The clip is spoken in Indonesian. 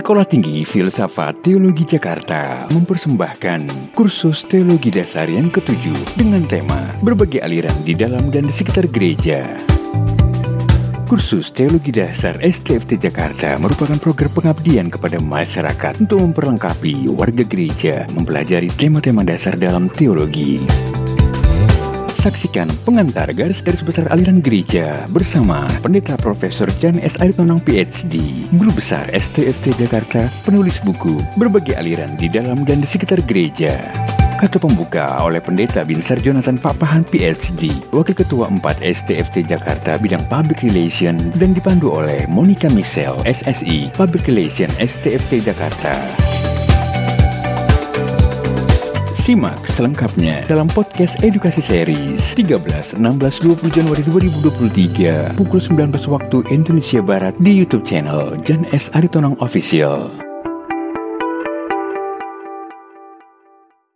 Sekolah Tinggi Filsafat Teologi Jakarta mempersembahkan kursus teologi dasar yang ketujuh dengan tema berbagai aliran di dalam dan di sekitar gereja. Kursus Teologi Dasar STFT Jakarta merupakan program pengabdian kepada masyarakat untuk memperlengkapi warga gereja mempelajari tema-tema dasar dalam teologi. Saksikan pengantar garis-garis besar aliran gereja bersama Pendeta Profesor Jan S. Aritonang PhD, Guru Besar STFT Jakarta, penulis buku Berbagai Aliran di Dalam dan di Sekitar Gereja. Kata pembuka oleh Pendeta Binsar Jonathan Papahan PhD, Wakil Ketua 4 STFT Jakarta bidang Public Relation dan dipandu oleh Monica Michelle SSI Public Relation STFT Jakarta. Simak selengkapnya dalam podcast edukasi series 13 16 20 Januari 2023 pukul 19 waktu Indonesia Barat di YouTube channel Jan S Aritonang Official.